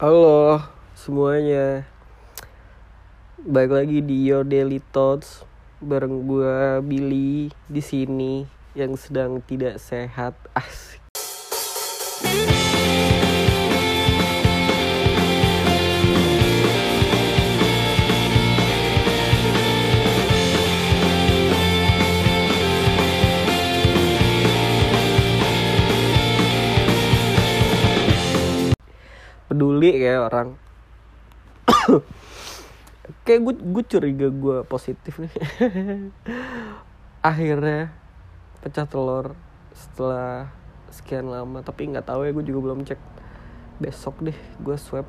Halo semuanya. Baik lagi di Your Daily Thoughts Bareng gue Billy di sini yang sedang tidak sehat. Asik kayak orang. Kayak gue gue curiga gue positif nih. Akhirnya pecah telur setelah sekian lama tapi nggak tahu ya gue juga belum cek. Besok deh gue swab.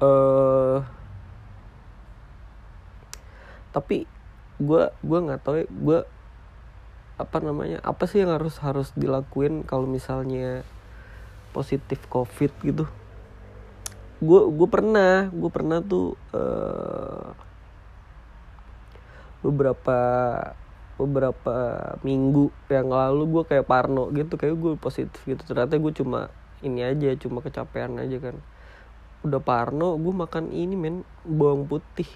Eh tapi gue gue nggak tahu ya gue apa namanya apa sih yang harus harus dilakuin kalau misalnya positif covid gitu. Gue gue pernah gue pernah tuh uh, beberapa beberapa minggu yang lalu gue kayak parno gitu kayak gue positif gitu. Ternyata gue cuma ini aja cuma kecapean aja kan. Udah parno gue makan ini men bawang putih.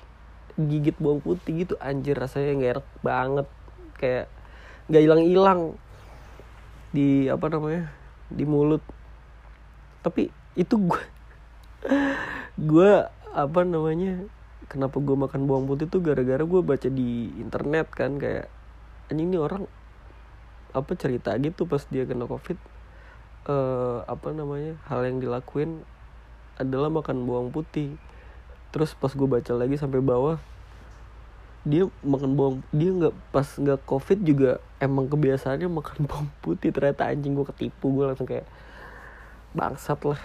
Gigit bawang putih gitu anjir rasanya nggak banget. Kayak nggak hilang hilang di apa namanya di mulut tapi itu gue gue apa namanya kenapa gue makan bawang putih tuh gara-gara gue baca di internet kan kayak anjing ini orang apa cerita gitu pas dia kena covid uh, apa namanya hal yang dilakuin adalah makan bawang putih. Terus pas gue baca lagi sampai bawah dia makan bawang dia nggak pas nggak covid juga emang kebiasaannya makan bawang putih. Ternyata anjing gue ketipu gue langsung kayak bangsat lah.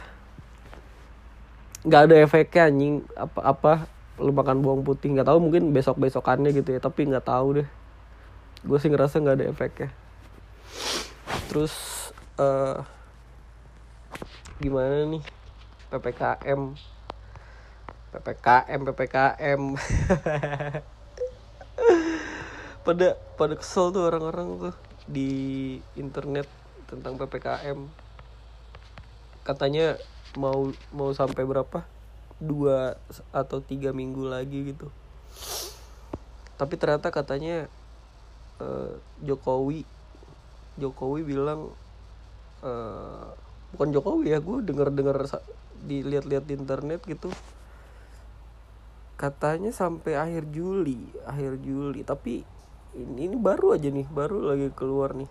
Nggak ada efeknya anjing. Apa apa lu makan bawang putih nggak tahu mungkin besok besokannya gitu ya tapi nggak tahu deh. Gue sih ngerasa nggak ada efeknya. Terus uh, gimana nih? Ppkm ppkm ppkm pada pada kesel tuh orang-orang tuh di internet tentang ppkm katanya mau mau sampai berapa? Dua atau tiga minggu lagi gitu. Tapi ternyata katanya uh, Jokowi Jokowi bilang uh, bukan Jokowi ya gue denger dengar dilihat-lihat di internet gitu. Katanya sampai akhir Juli akhir Juli. Tapi ini, ini baru aja nih baru lagi keluar nih.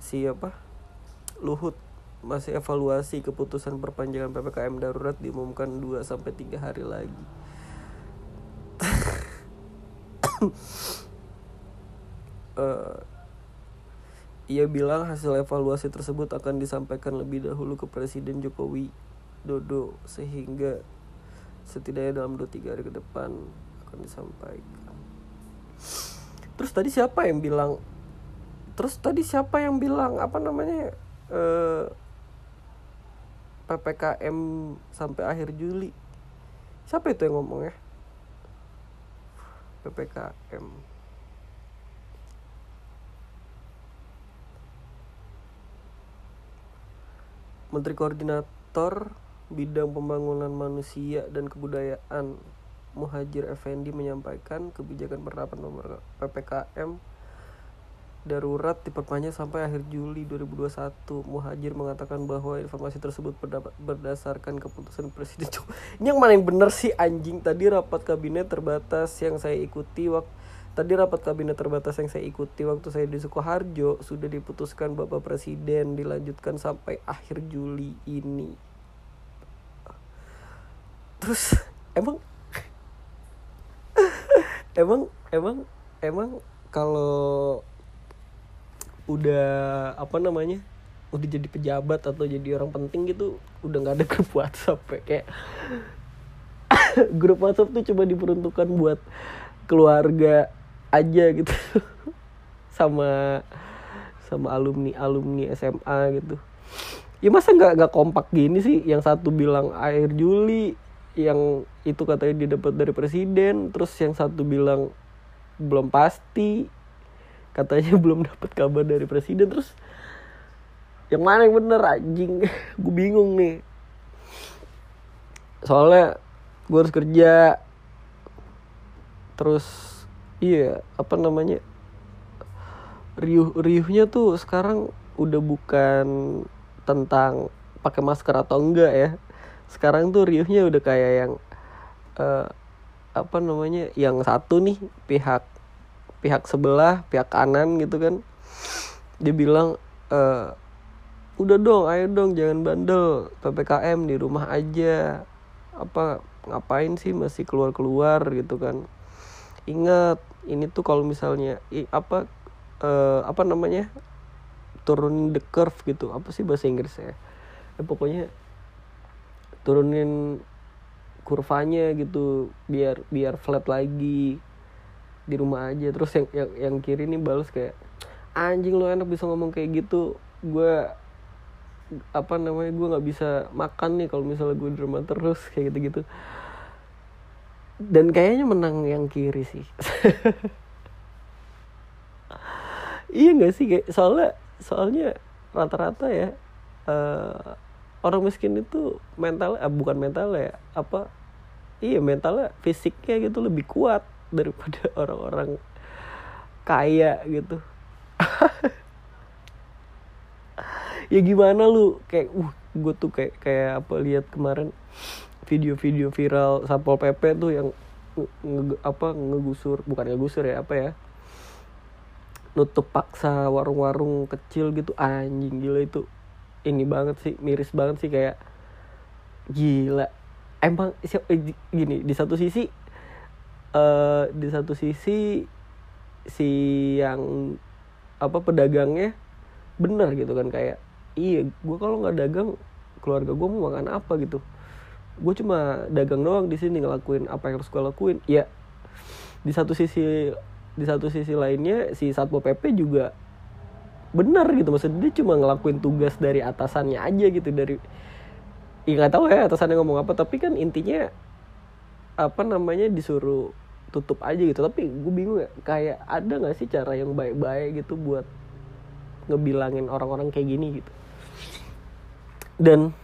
Siapa Luhut masih evaluasi keputusan perpanjangan PPKM darurat diumumkan 2 sampai 3 hari lagi. uh, ia bilang hasil evaluasi tersebut akan disampaikan lebih dahulu ke Presiden Jokowi Dodo sehingga setidaknya dalam 2-3 hari ke depan akan disampaikan. Terus tadi siapa yang bilang Terus tadi siapa yang bilang apa namanya uh, PPKM sampai akhir Juli. Siapa itu yang ngomong ya? PPKM. Menteri Koordinator Bidang Pembangunan Manusia dan Kebudayaan Muhajir Effendi menyampaikan kebijakan penerapan PPKM darurat diperpanjang sampai akhir Juli 2021. Muhajir mengatakan bahwa informasi tersebut berdasarkan keputusan Presiden Jokowi. Ini yang mana yang benar sih anjing? Tadi rapat kabinet terbatas yang saya ikuti waktu Tadi rapat kabinet terbatas yang saya ikuti waktu saya di Sukoharjo sudah diputuskan Bapak Presiden dilanjutkan sampai akhir Juli ini. Terus emang emang emang emang kalau udah apa namanya udah jadi pejabat atau jadi orang penting gitu udah nggak ada grup WhatsApp ya. kayak grup WhatsApp tuh cuma diperuntukkan buat keluarga aja gitu. Sama sama alumni alumni SMA gitu. Ya masa nggak nggak kompak gini sih? Yang satu bilang akhir Juli yang itu katanya didapat dari presiden terus yang satu bilang belum pasti katanya belum dapat kabar dari presiden terus yang mana yang bener anjing? Gue bingung nih. Soalnya gue harus kerja. Terus iya apa namanya? Riuh riuhnya tuh sekarang udah bukan tentang pakai masker atau enggak ya. Sekarang tuh riuhnya udah kayak yang uh, apa namanya? Yang satu nih pihak pihak sebelah pihak kanan gitu kan. Dia bilang uh, udah dong ayo dong jangan bandel. Ppkm di rumah aja. Apa ngapain sih masih keluar keluar gitu kan. Ingat ini tuh kalau misalnya i, apa uh, apa namanya turunin the curve gitu. Apa sih bahasa Inggris ya? Eh, pokoknya turunin kurvanya gitu biar biar flat lagi di rumah aja. Terus yang yang, yang kiri nih balas kayak anjing lu enak bisa ngomong kayak gitu. Gue apa namanya gue nggak bisa makan nih kalau misalnya gue di terus kayak gitu gitu dan kayaknya menang yang kiri sih. Iya nggak sih kayak soalnya soalnya rata-rata ya uh, orang miskin itu mental uh, bukan mental ya apa iya mentalnya fisiknya gitu lebih kuat daripada orang-orang kaya gitu. Ya gimana lu? Kayak uh gue tuh kayak kayak apa lihat kemarin video-video viral satpol pp tuh yang nge, apa ngegusur bukan ngegusur ya apa ya? Nutup paksa warung-warung kecil gitu. Anjing gila itu. Ini banget sih miris banget sih kayak gila. Emang eh, gini di satu sisi uh, di satu sisi si yang apa pedagangnya benar gitu kan kayak iya gue kalau nggak dagang keluarga gue mau makan apa? gitu. Gue cuma dagang doang di sini ngelakuin apa yang harus gue lakuin. Ya di satu sisi di satu sisi lainnya si satpol pp juga benar gitu. Maksudnya dia cuma ngelakuin tugas dari atasannya aja gitu dari ya nggak tahu ya atasannya ngomong apa tapi kan intinya apa namanya disuruh tutup aja gitu. Tapi gue bingung ya kayak ada nggak sih cara yang baik-baik gitu buat ngebilangin orang-orang kayak gini gitu? Dan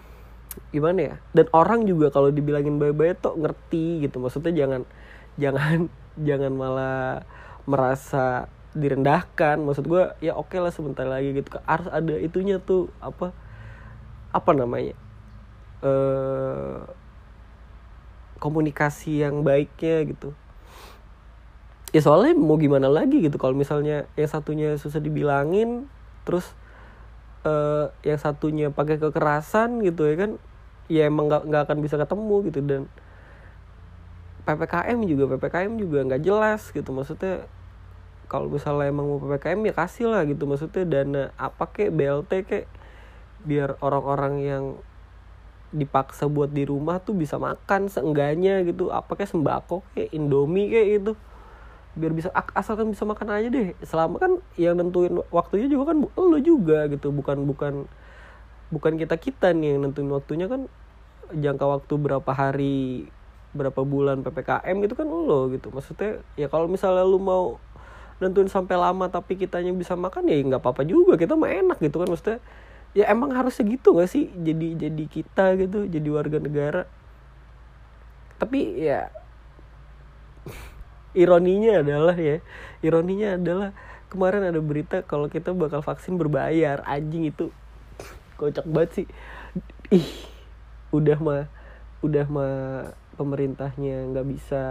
gimana ya? Dan orang juga kalau dibilangin baik-baik tuh ngerti gitu. Maksudnya jangan jangan jangan malah merasa direndahkan. Maksud gue ya oke okay lah sebentar lagi gitu. Harus ada itunya tuh apa apa namanya? Eh komunikasi yang baiknya gitu ya soalnya mau gimana lagi gitu kalau misalnya yang satunya susah dibilangin terus uh, yang satunya pakai kekerasan gitu ya kan ya emang nggak nggak akan bisa ketemu gitu. Dan ppkm juga ppkm juga nggak jelas gitu. Maksudnya kalau misalnya emang mau ppkm ya kasih lah gitu. Maksudnya dana apa kek blt kek biar orang-orang yang dipaksa buat di rumah tuh bisa makan seenggaknya gitu. Apa kayak sembako kayak indomie kayak gitu biar bisa asalkan bisa makan aja deh. Selama kan yang nentuin waktunya juga kan lo juga gitu. Bukan bukan bukan kita kita nih yang nentuin waktunya kan. Jangka waktu berapa hari berapa bulan ppkm gitu kan lo gitu. Maksudnya ya kalau misalnya lu mau nentuin sampai lama tapi kitanya bisa makan ya nggak apa-apa juga. Kita mah enak gitu kan maksudnya. Ya emang harus segitu gak sih? Jadi jadi kita gitu jadi warga negara. Tapi ya ironinya adalah ya ironinya adalah kemarin ada berita kalau kita bakal vaksin berbayar. Anjing itu kocak banget sih. Ih udah mah udah mah pemerintahnya nggak bisa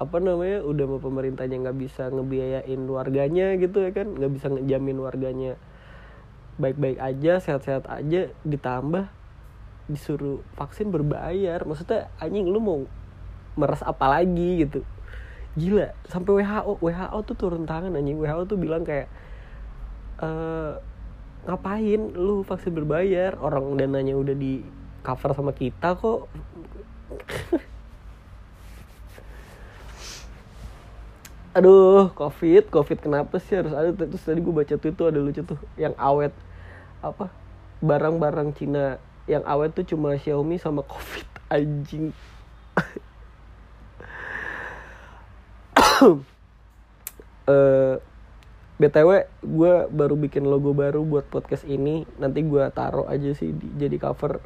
apa namanya udah mah pemerintahnya nggak bisa ngebiayain warganya gitu ya kan? Nggak bisa ngejamin warganya baik-baik aja sehat-sehat aja ditambah disuruh vaksin berbayar. Maksudnya anjing lu mau meres apa lagi gitu gila sampai WHO WHO tuh turun tangan anjing. WHO tuh bilang kayak e, ngapain lu vaksin berbayar? Orang dananya udah di cover sama kita kok. Aduh covid covid kenapa sih harus ada? Terus tadi gue baca tuh itu ada lucu tuh yang awet apa barang-barang Cina yang awet tuh cuma Xiaomi sama covid anjing uh, eh, btw gue baru bikin logo baru buat podcast ini. Nanti gue taruh aja sih di, jadi cover.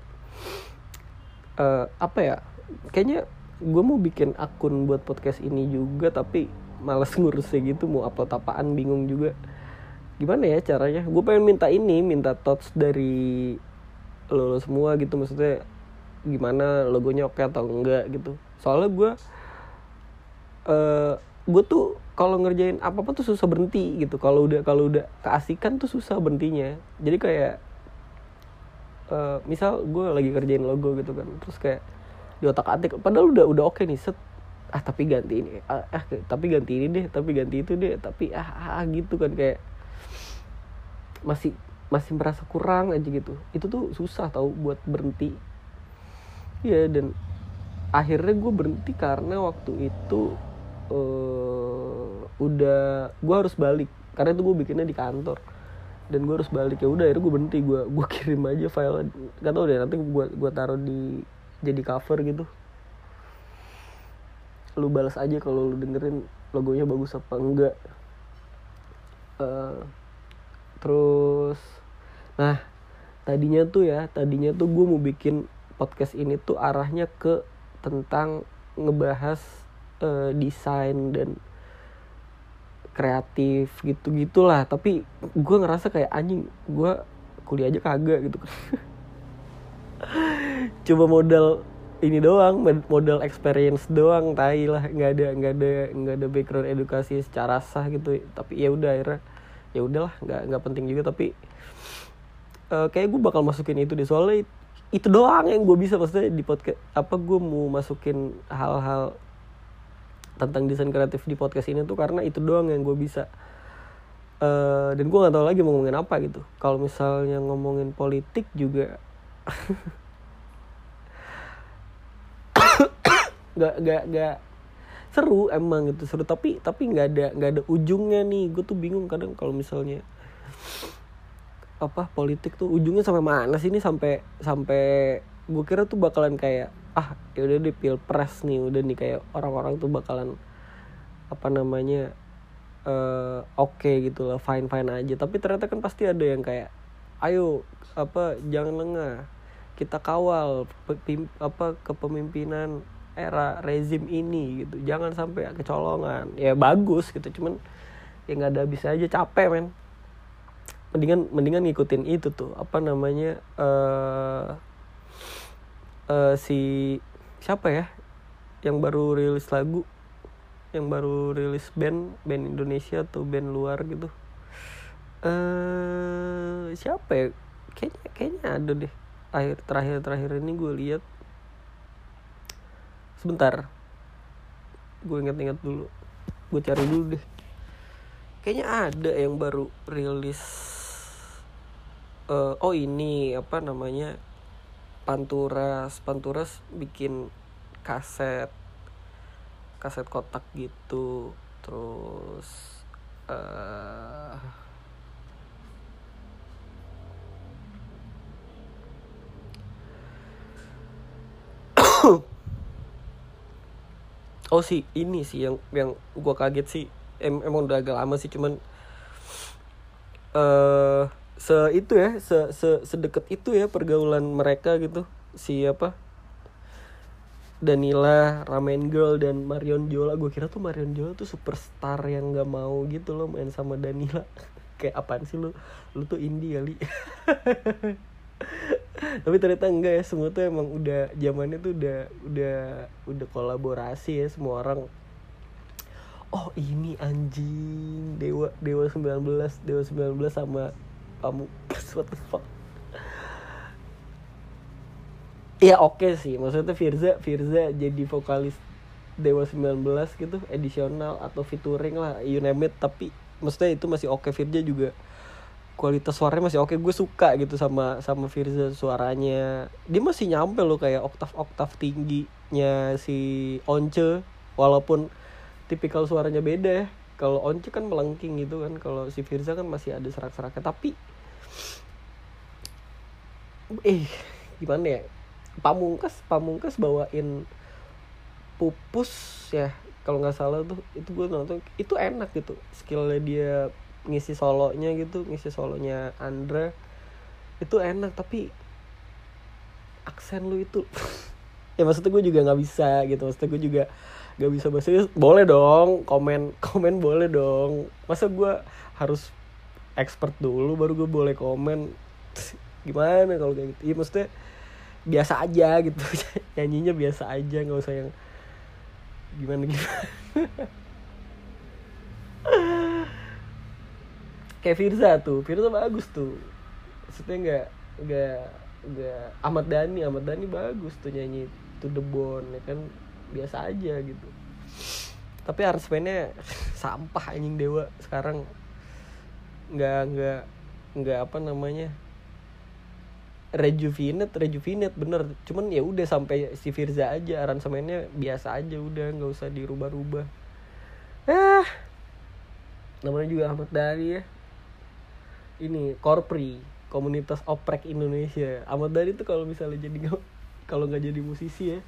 Uh, apa ya? Kayaknya gue mau bikin akun buat podcast ini juga tapi males ngurusnya gitu mau upload apaan bingung juga. Gimana ya caranya? Gue pengen minta ini minta thoughts dari lo, lo semua gitu. Maksudnya gimana logonya oke atau enggak gitu. Soalnya gue uh, gue tuh kalau ngerjain apa apa tuh susah berhenti gitu. Kalau udah kalau udah keasikan tuh susah berhentinya. Jadi kayak uh, misal gue lagi kerjain logo gitu kan terus kayak di otak atik padahal udah udah oke nih set. Ah tapi ganti ini. Ah, ah tapi ganti ini deh tapi ganti itu deh tapi ah, ah gitu kan kayak masih masih merasa kurang aja gitu. Itu tuh susah tau buat berhenti. Ya dan akhirnya gue berhenti karena waktu itu uh, udah gue harus balik. Karena itu gue bikinnya di kantor. Dan gue harus balik. Ya udah akhirnya gue berhenti. Gue gue kirim aja file gak tau deh nanti gue gue taruh di jadi cover gitu. Lu balas aja kalau lu dengerin logonya bagus apa enggak. Uh, terus nah tadinya tuh ya tadinya tuh gue mau bikin podcast ini tuh arahnya ke tentang ngebahas uh, desain dan kreatif gitu gitulah tapi gue ngerasa kayak anjing gue kuliah aja kagak gitu coba modal ini doang modal experience doang tai lah. Nggak ada nggak ada nggak ada background edukasi secara sah gitu. Tapi ya udah akhirnya ya udahlah nggak nggak penting juga. Tapi uh, kayak gue bakal masukin itu di soalnya itu doang yang gue bisa maksudnya di podcast apa gue mau masukin hal-hal tentang desain kreatif di podcast ini tuh karena itu doang yang gue bisa. Uh, dan gue nggak tahu lagi mau ngomongin apa gitu. Kalau misalnya ngomongin politik juga nggak nggak nggak seru emang gitu seru. Tapi tapi nggak ada nggak ada ujungnya nih. Gue tuh bingung kadang kalau misalnya apa politik tuh ujungnya sampai mana sih ini? Sampai sampai gue kira tuh bakalan kayak ah ya udah di pilpres nih udah nih kayak orang-orang tuh bakalan apa namanya uh, oke okay gitu lah fine fine aja. Tapi ternyata kan pasti ada yang kayak ayo apa jangan lengah kita kawal apa kepemimpinan era rezim ini gitu. Jangan sampai kecolongan. Ya bagus gitu cuman ya nggak ada bisa aja capek men. Mendingan mendingan ngikutin itu tuh apa namanya uh, uh, si siapa ya? Yang baru rilis lagu yang baru rilis band band Indonesia atau band luar gitu. Eh uh, siapa ya? Kayaknya kayaknya ada deh. Akhir terakhir terakhir ini gue lihat. Sebentar. Gue inget-inget dulu. Gue cari dulu deh. Kayaknya ada yang baru rilis uh, oh ini apa namanya Panturas Panturas bikin kaset kaset kotak gitu. Terus uh, oh sih ini sih yang yang gue kaget sih. Em, emang udah agak lama sih cuman eh uh, se itu ya se se sedekat itu ya pergaulan mereka gitu. Siapa Danila, Ramen Girl dan Marion Jola. Gue kira tuh Marion Jola tuh superstar yang nggak mau gitu loh main sama Danila. Kayak apaan sih lu? Lu tuh indie kali. Tapi ternyata enggak ya semua tuh emang udah zamannya tuh udah udah udah kolaborasi ya semua orang. Oh ini anjing. Dewa dewa 19 dewa 19 sama pamungkas what the fuck? Ya oke okay sih. Maksudnya Firza Firza jadi vokalis Dewa 19 gitu edisional atau featuring lah you name it. Tapi maksudnya itu masih oke. Okay. Firza juga kualitas suaranya masih oke. Gue suka gitu sama sama Firza suaranya. Dia masih nyampe loh kayak oktav oktav tingginya si Once. Walaupun tipikal suaranya beda ya. Kalau Once kan melengking gitu kan. Kalau si Firza kan masih ada serak-seraknya. Tapi eh gimana ya? Pamungkas pamungkas bawain pupus ya. Kalau nggak salah tuh itu gue nonton itu enak gitu. Skillnya dia ngisi solonya gitu ngisi solonya Andra itu enak tapi aksen lu itu. Ya maksudnya gue juga nggak bisa gitu. Maksudnya gue juga nggak bisa bahasa boleh dong komen komen boleh dong. Masa gue harus expert dulu baru gue boleh komen gimana kalau kayak gitu? Iya maksudnya biasa aja gitu. Nyanyinya biasa aja nggak usah yang gimana gimana. Kayak Firza tuh Firza bagus tuh. Maksudnya nggak nggak nggak Ahmad Dhani Ahmad Dhani bagus tuh nyanyi to the bone ya kan? Biasa aja gitu. Tapi aransemennya sampah anjing dewa sekarang nggak nggak nggak apa namanya rejuvenate rejuvenate bener. Cuman ya udah sampai si Firza aja aransemennya biasa aja udah nggak usah dirubah-rubah. Ah. Namanya juga Ahmad Dhani ya. Ini Korpri komunitas oprek Indonesia. Ahmad Dhani tuh kalau misalnya jadi kalau nggak jadi musisi ya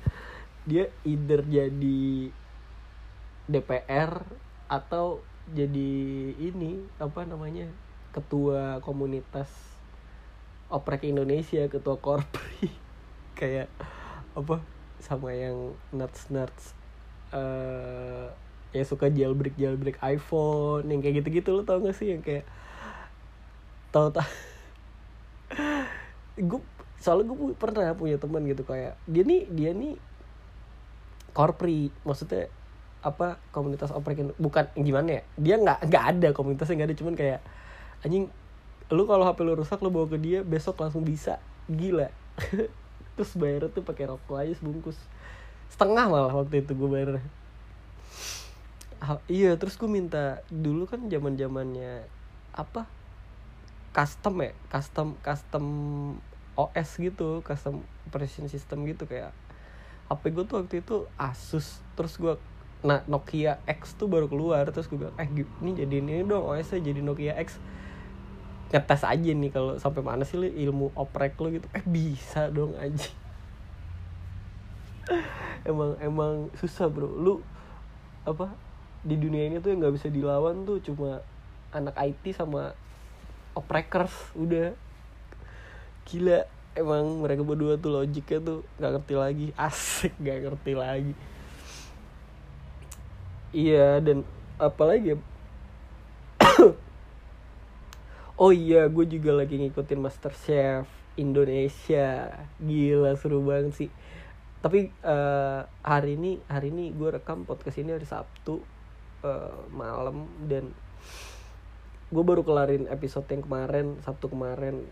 dia either jadi DPR atau jadi ini apa namanya ketua komunitas oprek Indonesia ketua korpri. Kayak apa sama yang nuts nuts uh, ya suka jailbreak jailbreak iPhone yang kayak gitu gitu lo tau gak sih? Yang kayak tau tau gue soalnya gue pernah punya teman gitu kayak dia nih dia nih korpri. Maksudnya apa komunitas oprek bukan gimana ya? Dia nggak nggak ada komunitasnya nggak ada. Cuman kayak anjing lu kalau HP lu rusak lu bawa ke dia besok langsung bisa. Gila. Terus bayar tuh pakai rokok aja sebungkus. Setengah malah waktu itu gue bayar. Iya terus gue minta dulu kan zaman zamannya apa? Custom ya? Custom custom OS gitu custom operation system gitu kayak. HP gue tuh waktu itu Asus. Terus gue nah Nokia X tuh baru keluar terus gue bilang eh ini jadi ini dong OS jadi Nokia X. Ngetes aja nih kalau sampai mana sih lu ilmu oprek lu gitu. Eh bisa dong aja emang emang susah bro. Lu apa di dunia ini tuh yang nggak bisa dilawan tuh cuma anak IT sama oprekers udah. Gila emang mereka berdua tuh logiknya tuh nggak ngerti lagi. Asik nggak ngerti lagi iya dan apalagi ya? Oh iya gue juga lagi ngikutin Master Chef Indonesia. Gila seru banget sih. Tapi uh, hari ini hari ini gue rekam podcast ini hari Sabtu uh, malam dan gue baru kelarin episode yang kemarin Sabtu kemarin.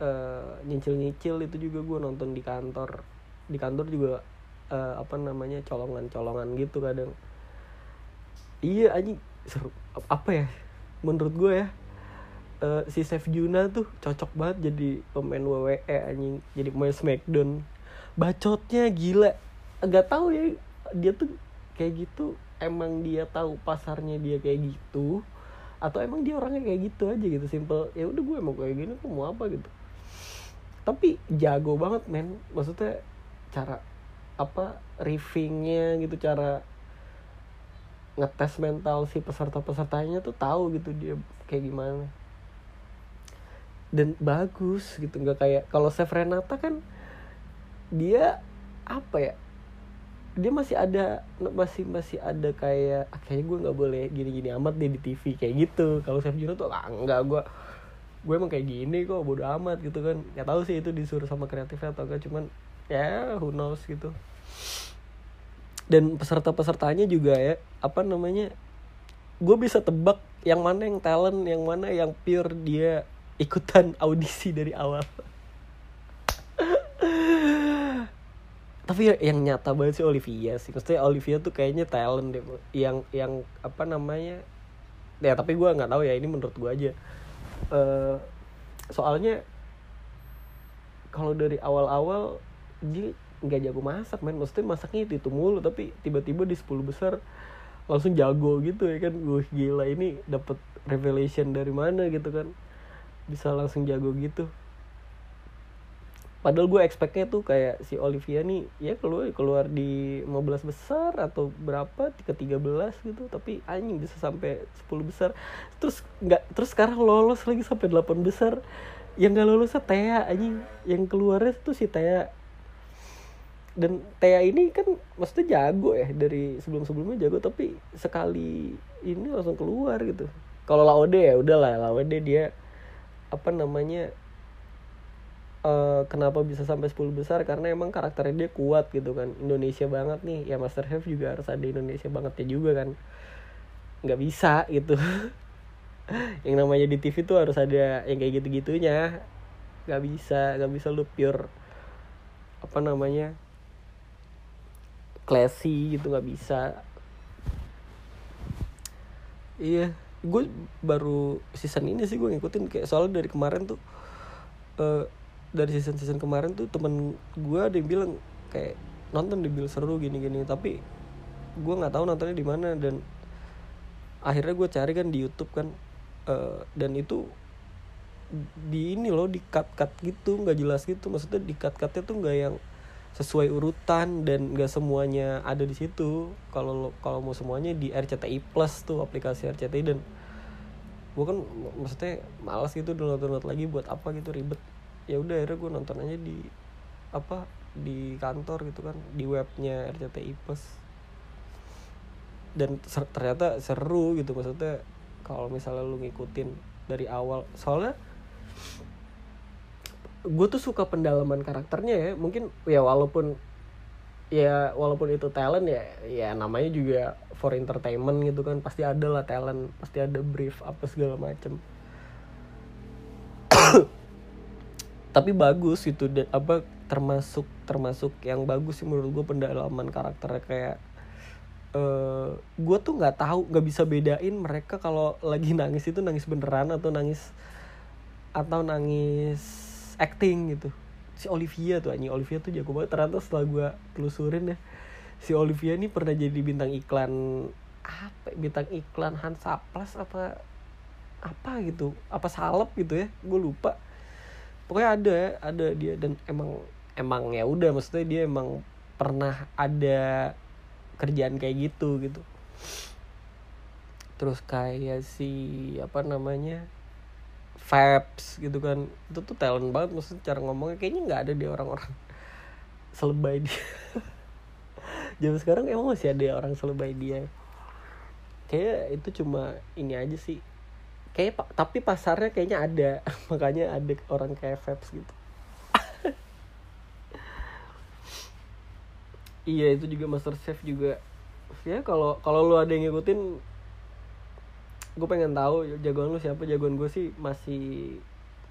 Uh, nyicil nyicil itu juga gue nonton di kantor. Di kantor juga uh, apa namanya colongan colongan gitu kadang iya aja seru. Apa ya? Menurut gue ya uh, si Chef Juna tuh cocok banget jadi pemain WWE anjing. Jadi pemain Smackdown. Bacotnya gila. Nggak tahu ya dia tuh kayak gitu. Emang dia tahu pasarnya dia kayak gitu? Atau emang dia orangnya kayak gitu aja gitu? Simple ya udah gue emang kayak gini aku mau apa? gitu. Tapi jago banget men. Maksudnya cara apa riffingnya gitu cara ngetes mental si peserta-pesertanya tuh tahu gitu dia kayak gimana. Dan bagus gitu nggak kayak kalau Chef Renata kan dia apa ya dia masih ada masih masih ada kayak ah, gue nggak boleh gini-gini amat deh di TV kayak gitu. Kalau Chef Juno tuh ah, enggak gue gue emang kayak gini kok bodo amat gitu kan. Nggak tahu sih itu disuruh sama kreatifnya atau enggak cuman ya who knows gitu dan peserta-pesertanya juga ya apa namanya gue bisa tebak yang mana yang talent yang mana yang pure dia ikutan audisi dari awal. Tapi yang nyata banget sih Olivia sih. Maksudnya Olivia tuh kayaknya talent deh yang yang apa namanya ya tapi gue nggak tahu ya ini menurut gue aja. Uh, soalnya kalau dari awal-awal dia nggak jago masak men. Maksudnya masaknya itu, itu mulu tapi tiba-tiba di 10 besar langsung jago gitu ya kan? Gue gila ini dapat revelation dari mana gitu kan? Bisa langsung jago gitu. Padahal gue expectnya tuh kayak si Olivia nih ya keluar keluar di 15 besar atau berapa ke 13 gitu. Tapi anjing bisa sampai 10 besar. Terus nggak terus sekarang lolos lagi sampai 8 besar. Yang gak lolosnya Tea anjing. Yang keluarnya tuh si Tea dan Thea ini kan maksudnya jago ya dari sebelum sebelumnya jago tapi sekali ini langsung keluar gitu. Kalau Laode ya udahlah. Laode dia apa namanya uh, kenapa bisa sampai 10 besar? Karena emang karakternya dia kuat gitu kan. Indonesia banget nih. Ya Master Chef juga harus ada Indonesia bangetnya juga kan. Nggak bisa gitu. Yang namanya di TV tuh harus ada yang kayak gitu-gitunya. Nggak bisa nggak bisa lu pure apa namanya classy gitu nggak bisa. Iya gue baru season ini sih gue ngikutin kayak soalnya dari kemarin tuh uh, dari season season kemarin tuh temen gue ada yang bilang kayak nonton dibilang seru gini gini tapi gue nggak tahu nontonnya di mana dan akhirnya gue cari kan di YouTube kan uh, dan itu di ini loh di cut cut gitu nggak jelas gitu. Maksudnya di cut cutnya tuh nggak yang sesuai urutan dan nggak semuanya ada di situ. Kalau kalau mau semuanya di RCTI Plus tuh aplikasi RCTI dan gue kan maksudnya malas gitu download download lagi buat apa gitu ribet. Ya udah akhirnya gue nonton aja di apa di kantor gitu kan di webnya RCTI Plus. Dan ser ternyata seru gitu maksudnya kalau misalnya lu ngikutin dari awal. Soalnya gue tuh suka pendalaman karakternya ya. Mungkin ya walaupun ya walaupun itu talent ya ya namanya juga for entertainment gitu kan. Pasti ada lah talent pasti ada brief apa segala macem. Tapi bagus itu apa termasuk termasuk yang bagus sih menurut gue pendalaman karakternya. Kayak uh, gue tuh nggak tahu nggak bisa bedain mereka kalau lagi nangis itu nangis beneran atau nangis atau nangis acting gitu. Si Olivia tuh anjing. Olivia tuh jago banget. Ternyata setelah gue telusurin ya si Olivia ini pernah jadi bintang iklan apa? Bintang iklan Hansaplas apa apa gitu? Apa salep gitu ya? Gue lupa. Pokoknya ada ya ada dia. Dan emang emang ya udah. Maksudnya dia emang pernah ada kerjaan kayak gitu gitu. Terus kayak si apa namanya vibes gitu kan. Itu tuh talent banget maksudnya cara ngomongnya. Kayaknya nggak ada di orang-orang selebay dia. Zaman sekarang emang masih ada orang selebay dia. Kayak itu cuma ini aja sih. Kayak tapi pasarnya kayaknya ada. Makanya ada orang kayak vibes gitu. Iya itu juga master chef juga. Ya kalau kalau lu ada yang ngikutin gue pengen tahu jagoan lu siapa. Jagoan gue sih masih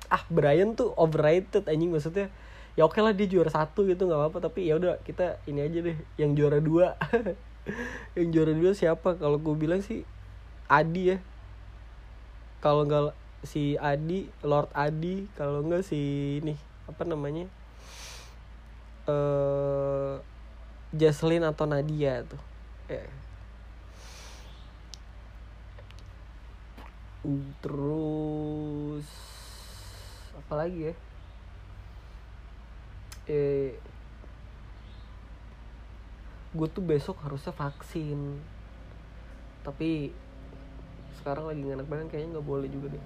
ah Brian tuh overrated anjing. Maksudnya ya oke lah dia juara satu gitu nggak apa-apa. Tapi ya udah kita ini aja deh yang juara dua. Yang juara dua siapa? Kalau gue bilang sih Adi ya. Kalau nggak si Adi Lord Adi. Kalau nggak si ini apa namanya eh uh, Jaslyn atau Nadia tuh. Eh terus apa lagi ya? Eh gue tuh besok harusnya vaksin. Tapi sekarang lagi nggak enak badan kayaknya nggak boleh juga deh.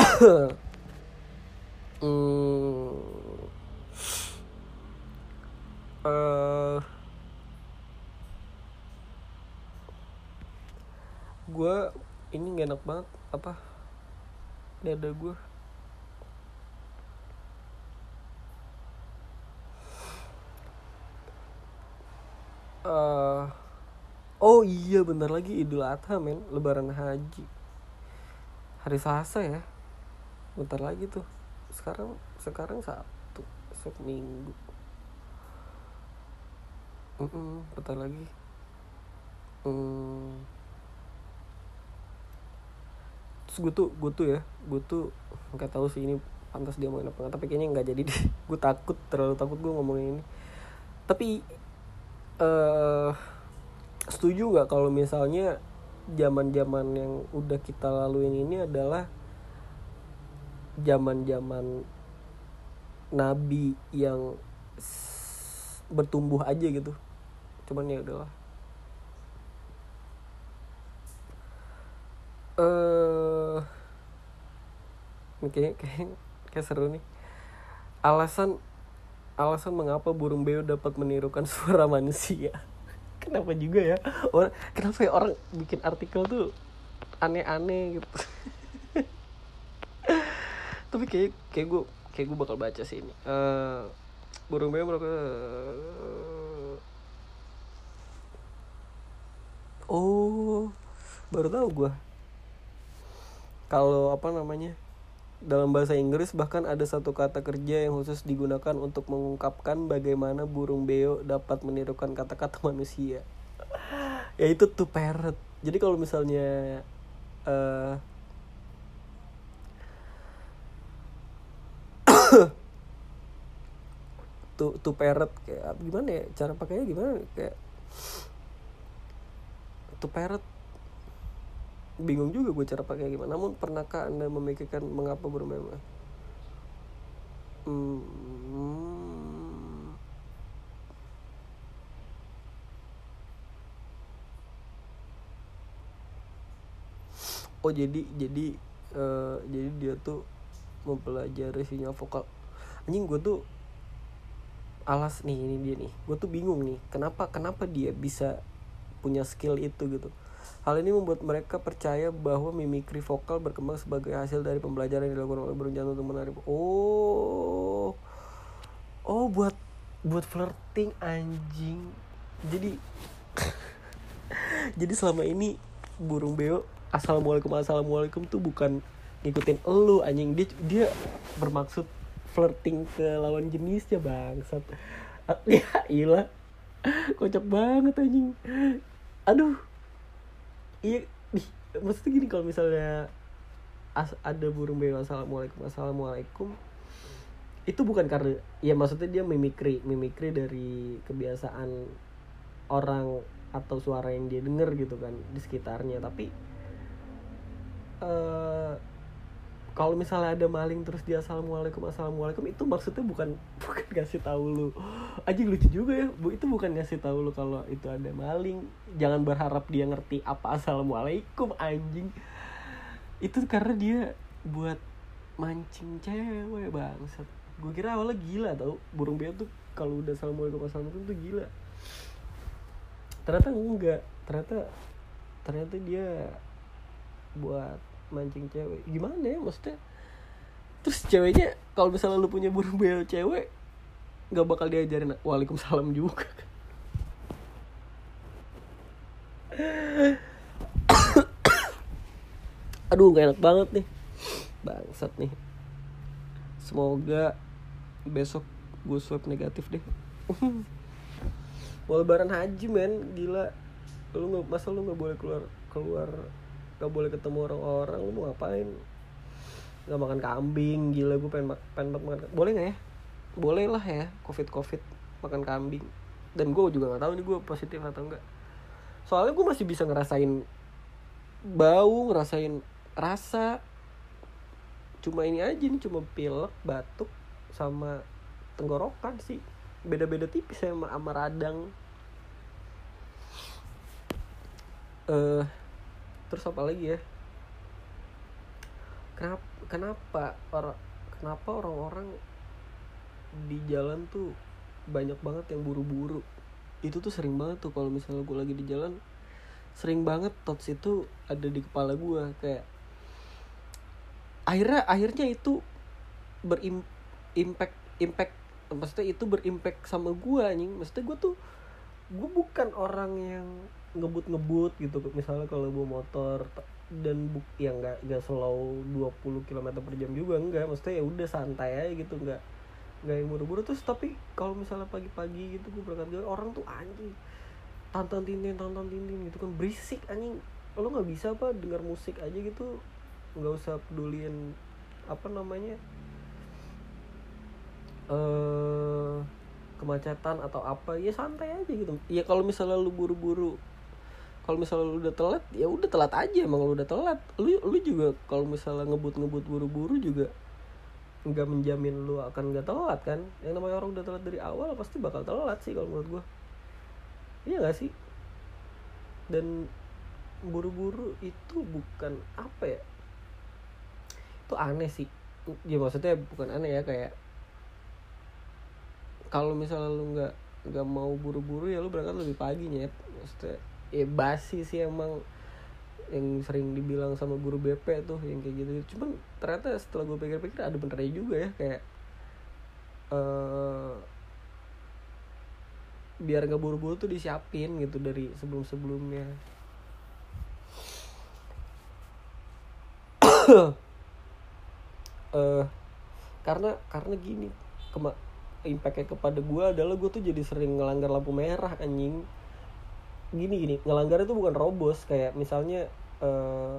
Hmm, uh, gue ini gak enak banget apa? Dada gue uh, oh iya bentar lagi idul adha men. Lebaran haji. Hari selasa ya. Bentar lagi tuh. Sekarang sekarang sabtu besok minggu. Mm -mm, bentar lagi. Mm terus gue tuh gue tuh ya gue tuh nggak tahu sih ini pantas dia mau apa tapi kayaknya nggak jadi deh. Gue takut terlalu takut gue ngomongin ini. Tapi uh, setuju nggak kalau misalnya zaman zaman yang udah kita laluin ini adalah zaman zaman nabi yang bertumbuh aja gitu? Cuman ya udahlah. Eh uh, kayak kayak kayak seru nih. Alasan alasan mengapa burung beo dapat menirukan suara manusia. Kenapa juga ya? Orang kenapa ya orang bikin artikel tuh aneh-aneh gitu? Tapi kayak kayak gue kayak gue bakal baca sih ini. Eh, burung beo mereka oh baru tahu gue kalau apa namanya dalam bahasa Inggris bahkan ada satu kata kerja yang khusus digunakan untuk mengungkapkan bagaimana burung beo dapat menirukan kata-kata manusia. Yaitu to parrot. Jadi kalau misalnya eh to to parrot kayak gimana ya? Cara pakainya gimana? Kayak to parrot bingung juga gue cara pakai gimana. Namun pernahkah anda memikirkan mengapa beo hmm, oh jadi jadi eh, jadi dia tuh mempelajari sinyal vokal. Anjing gue tuh alas nih ini dia nih. Gue tuh bingung nih kenapa kenapa dia bisa punya skill itu gitu hal ini membuat mereka percaya bahwa mimikri vokal berkembang sebagai hasil dari pembelajaran yang dilakukan oleh burung jantan untuk menarik oh. Oh buat buat flirting anjing. Jadi jadi selama ini burung beo assalamualaikum assalamualaikum tuh bukan ngikutin elu anjing. Dia dia bermaksud flirting ke lawan jenisnya bangsat. Ya ilah. Kocak banget anjing. Aduh iya maksudnya gini kalau misalnya as- ada burung beo assalamualaikum assalamualaikum itu bukan karena ya maksudnya dia mimikri mimikri dari kebiasaan orang atau suara yang dia denger gitu kan di sekitarnya. Tapi eh kalau misalnya ada maling terus dia assalamualaikum assalamualaikum itu maksudnya bukan bukan ngasih tahu lu. Anjing lucu juga ya. Bu itu bukan ngasih tahu lu kalau itu ada maling. Jangan berharap dia ngerti apa assalamualaikum anjing. Itu karena dia buat mancing cewek bangsat. Gue kira awalnya gila tau. Burung beo tuh kalau udah assalamualaikum assalamualaikum tuh gila. Ternyata enggak. Ternyata ternyata dia buat mancing cewek. Gimana ya maksudnya? Terus ceweknya kalau misalnya lu punya burung beo cewek nggak bakal diajarin waalaikumsalam juga. Aduh gak enak banget nih. Bangsat nih. Semoga besok gue swab negatif deh. Mau lebaran haji men. Gila. Lu nggak masa lu nggak boleh keluar keluar nggak boleh ketemu orang-orang lu mau ngapain? Nggak makan kambing gila gue pengen pengen banget makan boleh nggak ya? Boleh lah ya covid covid makan kambing. Dan gue juga nggak tahu nih gue positif atau enggak. Soalnya gue masih bisa ngerasain bau ngerasain rasa. Cuma ini aja nih cuma pilek batuk sama tenggorokan sih. Beda-beda tipis sama, sama radang. Eh terus apa lagi ya? Kenapa kenapa orang kenapa orang-orang di jalan tuh banyak banget yang buru-buru? Itu tuh sering banget tuh kalau misalnya gue lagi di jalan sering banget thoughts itu ada di kepala gue kayak akhirnya akhirnya itu berimpact impact maksudnya itu berimpact sama gue anjing. Maksudnya gue tuh gue bukan orang yang ngebut-ngebut gitu misalnya kalau bawa motor dan buk yang nggak nggak slow 20 km per jam juga enggak maksudnya ya udah santai aja gitu nggak nggak yang buru-buru. Terus tapi kalau misalnya pagi-pagi gitu gue berangkat jalan orang tuh anjing tonton tintin tonton tintin gitu kan berisik anjing. Lo nggak bisa apa dengar musik aja gitu nggak usah pedulin apa namanya eh kemacetan atau apa. Ya santai aja gitu. Ya kalau misalnya lu buru-buru kalau misalnya lu udah telat ya udah telat aja emang lu udah telat. Lu lu juga kalau misalnya ngebut-ngebut buru-buru juga nggak menjamin lu akan nggak telat kan? Yang namanya orang udah telat dari awal pasti bakal telat sih kalau menurut gua. Iya gak sih? Dan buru-buru itu bukan apa ya? Itu aneh sih. Ya maksudnya bukan aneh ya kayak kalau misalnya lu nggak nggak mau buru-buru ya lu berangkat lebih pagi nyet. Maksudnya ya basi sih emang yang sering dibilang sama guru BP tuh yang kayak gitu. Cuman ternyata setelah gue pikir-pikir ada benernya juga ya kayak eh biar nggak buru-buru tuh disiapin gitu dari sebelum-sebelumnya. Eh karena karena gini kema impactnya kepada gue adalah gue tuh jadi sering ngelanggar lampu merah anjing gini gini. Ngelanggar itu bukan robos kayak misalnya eh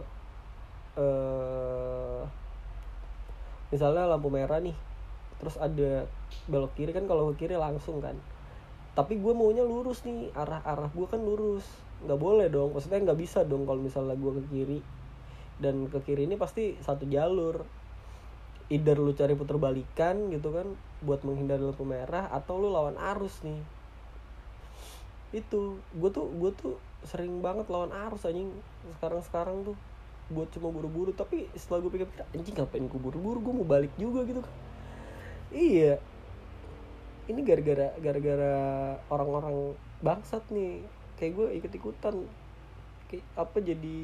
eh misalnya lampu merah nih terus ada belok kiri kan kalau ke kiri langsung kan. Tapi gue maunya lurus nih arah arah gue kan lurus. Nggak boleh dong maksudnya nggak bisa dong kalau misalnya gue ke kiri. Dan ke kiri ini pasti satu jalur. Either lu cari puter balikan gitu kan buat menghindari lampu merah atau lu lawan arus nih itu gue tuh gue tuh sering banget lawan arus anjing. Sekarang sekarang tuh buat cuma buru-buru. Tapi setelah gue pikir-pikir anjing ngapain gue buru-buru? Gue mau balik juga gitu kan. Iya. Ini gara-gara gara-gara orang-orang bangsat nih. Kayak gue ikut-ikutan. Kayak apa jadi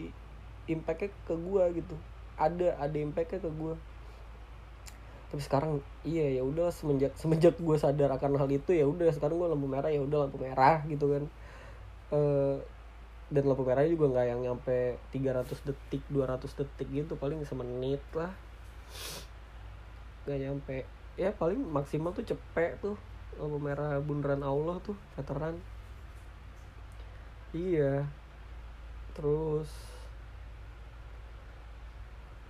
impactnya ke gue gitu. Ada ada impactnya ke gue tapi sekarang iya ya udah semenjak semenjak gue sadar akan hal itu ya udah sekarang gue lampu merah ya udah lampu merah gitu kan. Eh dan lampu merahnya juga nggak yang nyampe 300 detik 200 detik gitu paling semenit lah. Nggak nyampe. Ya paling maksimal tuh cepet tuh lampu merah bundaran Allah tuh veteran. Iya. Terus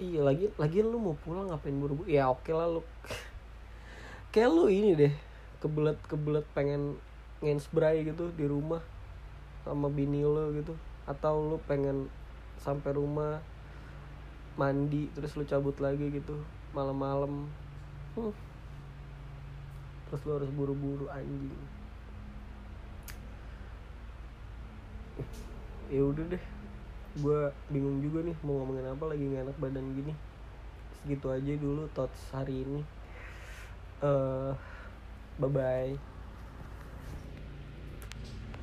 iya lagi lagi lu mau pulang ngapain buru-buru? Ya oke lah lu. Kayak lu ini deh kebelet kebelet pengen ngensbray gitu di rumah sama bini lo gitu. Atau lu pengen sampai rumah mandi terus lu cabut lagi gitu malam-malam. Hmm. terus lu harus buru-buru anjing. Ya udah deh gue bingung juga nih mau ngomongin apa lagi nggak enak badan gini. Segitu aja dulu thoughts hari ini. Eh bye bye